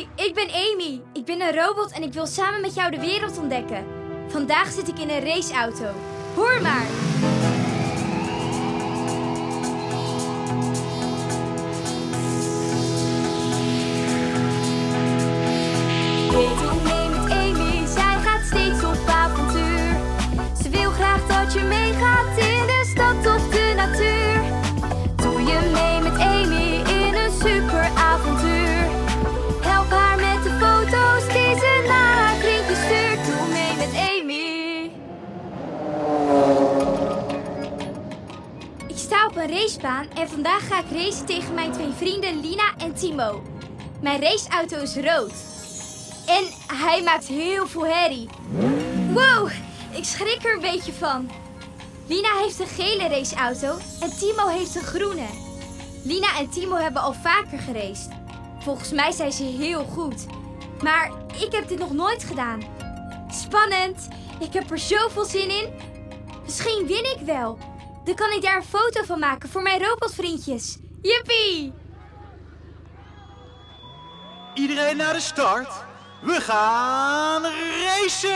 Ik ben Amy. Ik ben een robot en ik wil samen met jou de wereld ontdekken. Vandaag zit ik in een raceauto. Hoor maar. Een racebaan en vandaag ga ik racen tegen mijn twee vrienden Lina en Timo. Mijn raceauto is rood. En hij maakt heel veel herrie. Wow, ik schrik er een beetje van. Lina heeft een gele raceauto en Timo heeft een groene. Lina en Timo hebben al vaker geraced. Volgens mij zijn ze heel goed. Maar ik heb dit nog nooit gedaan. Spannend. Ik heb er zoveel zin in. Misschien win ik wel. Dan kan ik daar een foto van maken voor mijn robotvriendjes. Jippie! Iedereen naar de start. We gaan racen!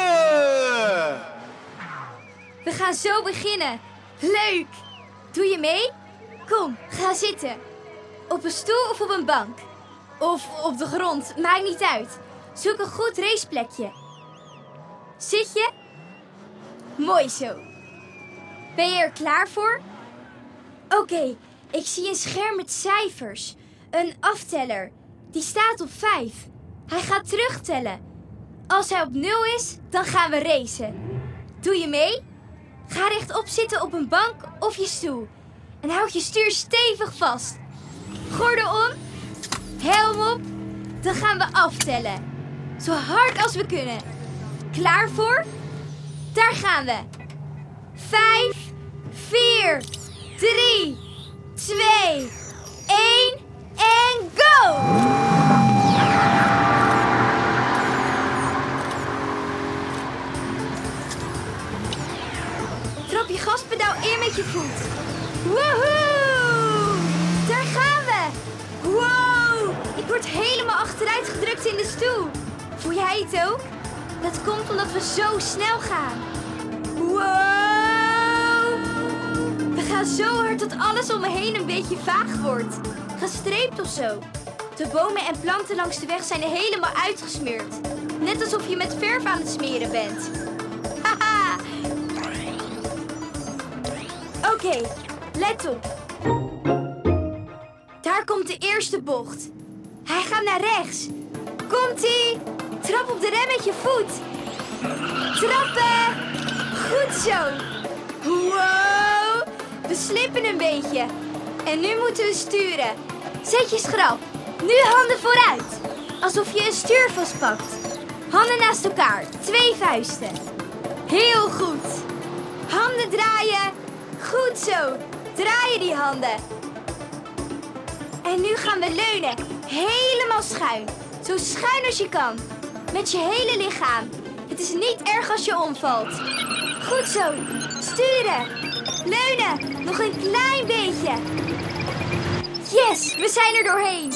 We gaan zo beginnen. Leuk! Doe je mee? Kom, ga zitten. Op een stoel of op een bank. Of op de grond, maakt niet uit. Zoek een goed raceplekje. Zit je? Mooi zo. Ben je er klaar voor? Oké, ik zie een scherm met cijfers. Een afteller. Die staat op 5. Hij gaat terugtellen. Als hij op 0 is, dan gaan we racen. Doe je mee? Ga rechtop zitten op een bank of je stoel. En houd je stuur stevig vast. Gordel om. Helm op. Dan gaan we aftellen. Zo hard als we kunnen. Klaar voor? Daar gaan we. 5, 4, 3, 2, 1 en go! Trap je gaspedaal in met je voet. Woehoe! Daar gaan we! Wow! Ik word helemaal achteruit gedrukt in de stoel. Voel jij het ook? Dat komt omdat we zo snel gaan. Wow! Gaan zo hard dat alles om me heen een beetje vaag wordt. Gestreept of zo. De bomen en planten langs de weg zijn helemaal uitgesmeerd. Net alsof je met verf aan het smeren bent. Haha! Oké, let op. Daar komt de eerste bocht. Hij gaat naar rechts. Komt-ie! Trap op de rem met je voet. Trappen! Goed zo. Een beetje. En nu moeten we sturen. Zet je schrap. Nu handen vooruit. Alsof je een stuur vastpakt. Handen naast elkaar. Twee vuisten. Heel goed. Handen draaien. Goed zo. Draaien die handen. En nu gaan we leunen. Helemaal schuin. Zo schuin als je kan. Met je hele lichaam. Het is niet erg als je omvalt. Goed zo. Sturen. Leunen. Nog een klein beetje. Yes, we zijn er doorheen.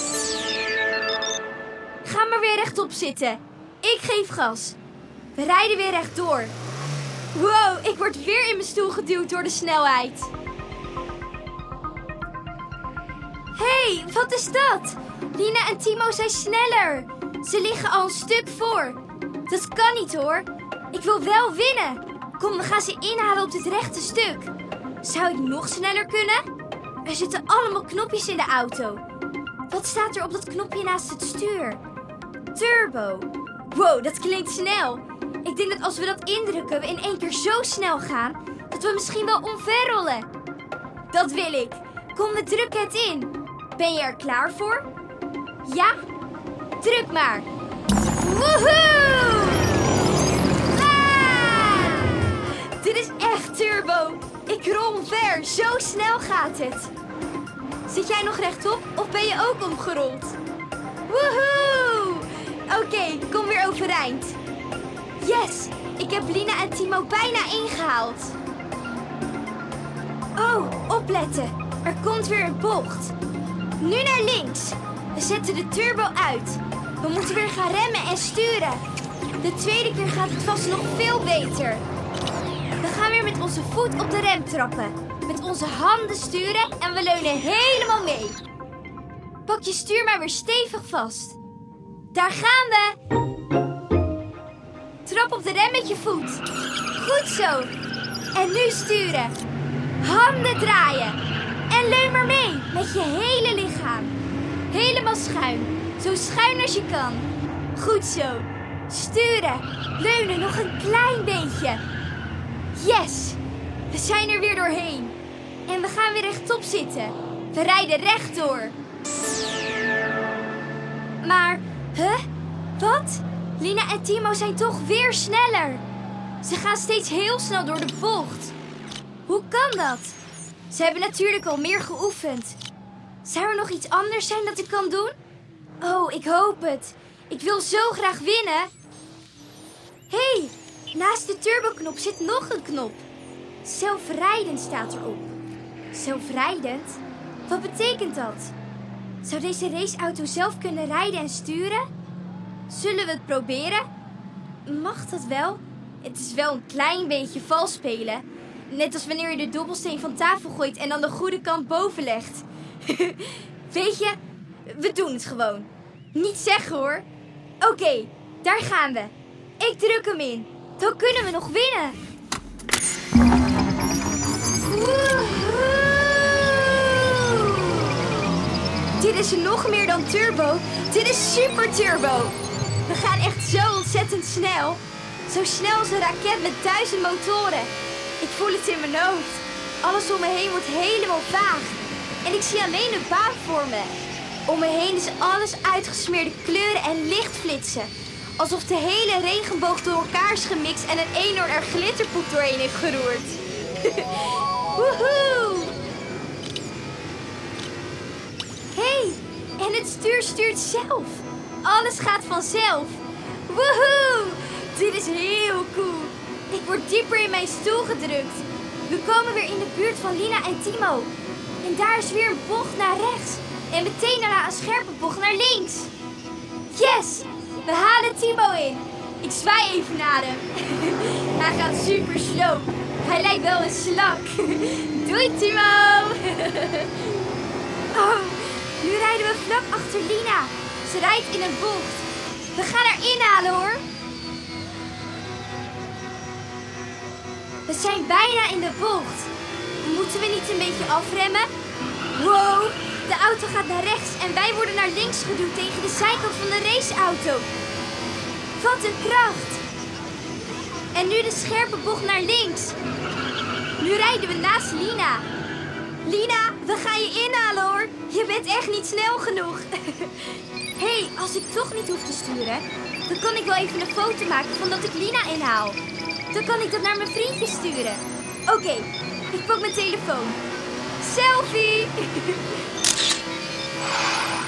Ga maar weer rechtop zitten. Ik geef gas. We rijden weer rechtdoor. Wow, ik word weer in mijn stoel geduwd door de snelheid. hey, wat is dat? Lina en Timo zijn sneller. Ze liggen al een stuk voor. Dat kan niet hoor. Ik wil wel winnen. Kom, we gaan ze inhalen op dit rechte stuk. Zou ik nog sneller kunnen? Er zitten allemaal knopjes in de auto. Wat staat er op dat knopje naast het stuur? Turbo. Wow, dat klinkt snel. Ik denk dat als we dat indrukken, we in één keer zo snel gaan dat we misschien wel omverrollen. Dat wil ik. Kom, we drukken het in. Ben je er klaar voor? Ja? Druk maar. Woehoe! Ah! Dit is echt turbo. Ik rol omver. Zo snel gaat het. Zit jij nog rechtop of ben je ook omgerold? Woehoe! Oké, kom weer overeind. Yes, ik heb Lina en Timo bijna ingehaald. Oh, opletten. Er komt weer een bocht. Nu naar links. We zetten de turbo uit. We moeten weer gaan remmen en sturen. De tweede keer gaat het vast nog veel beter. Met onze voet op de rem trappen. Met onze handen sturen en we leunen helemaal mee. Pak je stuur maar weer stevig vast. Daar gaan we! Trap op de rem met je voet. Goed zo. En nu sturen. Handen draaien. En leun maar mee met je hele lichaam. Helemaal schuin. Zo schuin als je kan. Goed zo. Sturen. Leunen nog een klein beetje. Yes. We zijn er weer doorheen. En we gaan weer rechtop zitten. We rijden rechtdoor. Maar, huh? Wat? Lina en Timo zijn toch weer sneller. Ze gaan steeds heel snel door de bocht. Hoe kan dat? Ze hebben natuurlijk al meer geoefend. Zou er nog iets anders zijn dat ik kan doen? Oh, ik hoop het. Ik wil zo graag winnen. Hé, hey, naast de turboknop zit nog een knop. Zelfrijdend staat erop. Zelfrijdend? Wat betekent dat? Zou deze raceauto zelf kunnen rijden en sturen? Zullen we het proberen? Mag dat wel? Het is wel een klein beetje vals spelen. Net als wanneer je de dobbelsteen van tafel gooit en dan de goede kant boven legt. Weet je, we doen het gewoon. Niet zeggen hoor. Oké, daar gaan we. Ik druk hem in. Dan kunnen we nog winnen. Dit is nog meer dan turbo. Dit is super turbo. We gaan echt zo ontzettend snel. Zo snel als een raket met duizend motoren. Ik voel het in mijn hoofd. Alles om me heen wordt helemaal vaag. En ik zie alleen de baan voor me. Om me heen is alles uitgesmeerde kleuren en lichtflitsen. Alsof de hele regenboog door elkaar is gemixt en een enorm er glitterpoep doorheen heeft geroerd. Woehoe! hey, en het stuur stuurt zelf. Alles gaat vanzelf. Woehoe! Dit is heel cool. Ik word dieper in mijn stoel gedrukt. We komen weer in de buurt van Lina en Timo. En daar is weer een bocht naar rechts. En meteen daarna een scherpe bocht naar links. Yes! We halen Timo in. Ik zwaai even naar hem. Hij gaat super slow. Hij lijkt wel een slak. Doei Timo! Oh, nu rijden we vlak achter Lina. Ze rijdt in een bocht. We gaan haar inhalen hoor. We zijn bijna in de bocht. Moeten we niet een beetje afremmen? Wow, de auto gaat naar rechts en wij worden naar links geduwd tegen de zijkant van de raceauto. Wat een kracht! En nu de scherpe bocht naar links. Nu rijden we naast Lina. Lina, we gaan je inhalen hoor. Je bent echt niet snel genoeg. Hé, hey, als ik toch niet hoef te sturen, dan kan ik wel even een foto maken van dat ik Lina inhaal. Dan kan ik dat naar mijn vriendje sturen. Oké, ik pak mijn telefoon. Selfie!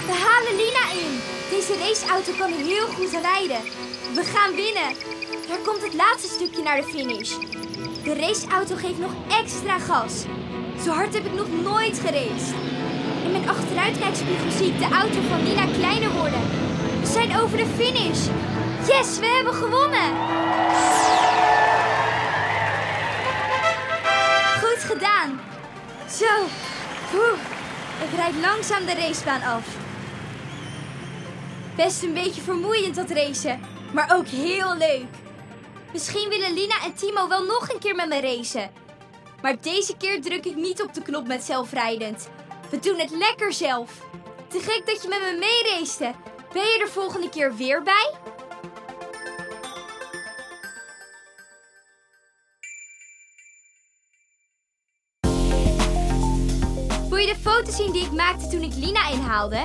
We halen Lina in. Deze raceauto kan heel goed rijden. We gaan winnen. Daar komt het laatste stukje naar de finish. De raceauto geeft nog extra gas. Zo hard heb ik nog nooit geraced. In mijn achteruitkijkspiegel zie ik de auto van Lina kleiner worden. We zijn over de finish. Yes, we hebben gewonnen! Goed gedaan. Zo, Oeh, ik rijd langzaam de racebaan af. Best een beetje vermoeiend dat racen, maar ook heel leuk. Misschien willen Lina en Timo wel nog een keer met me racen. Maar deze keer druk ik niet op de knop met zelfrijdend. We doen het lekker zelf. Te gek dat je met me meeracete. Ben je er volgende keer weer bij? Foto's zien die ik maakte toen ik Lina inhaalde?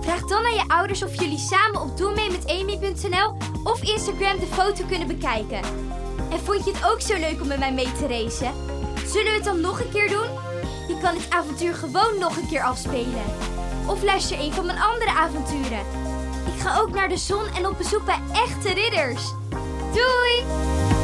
Vraag dan aan je ouders of jullie samen op doenmee.amy.nl of Instagram de foto kunnen bekijken. En vond je het ook zo leuk om met mij mee te racen? Zullen we het dan nog een keer doen? Je kan dit avontuur gewoon nog een keer afspelen. Of luister een van mijn andere avonturen. Ik ga ook naar de zon en op bezoek bij echte ridders. Doei!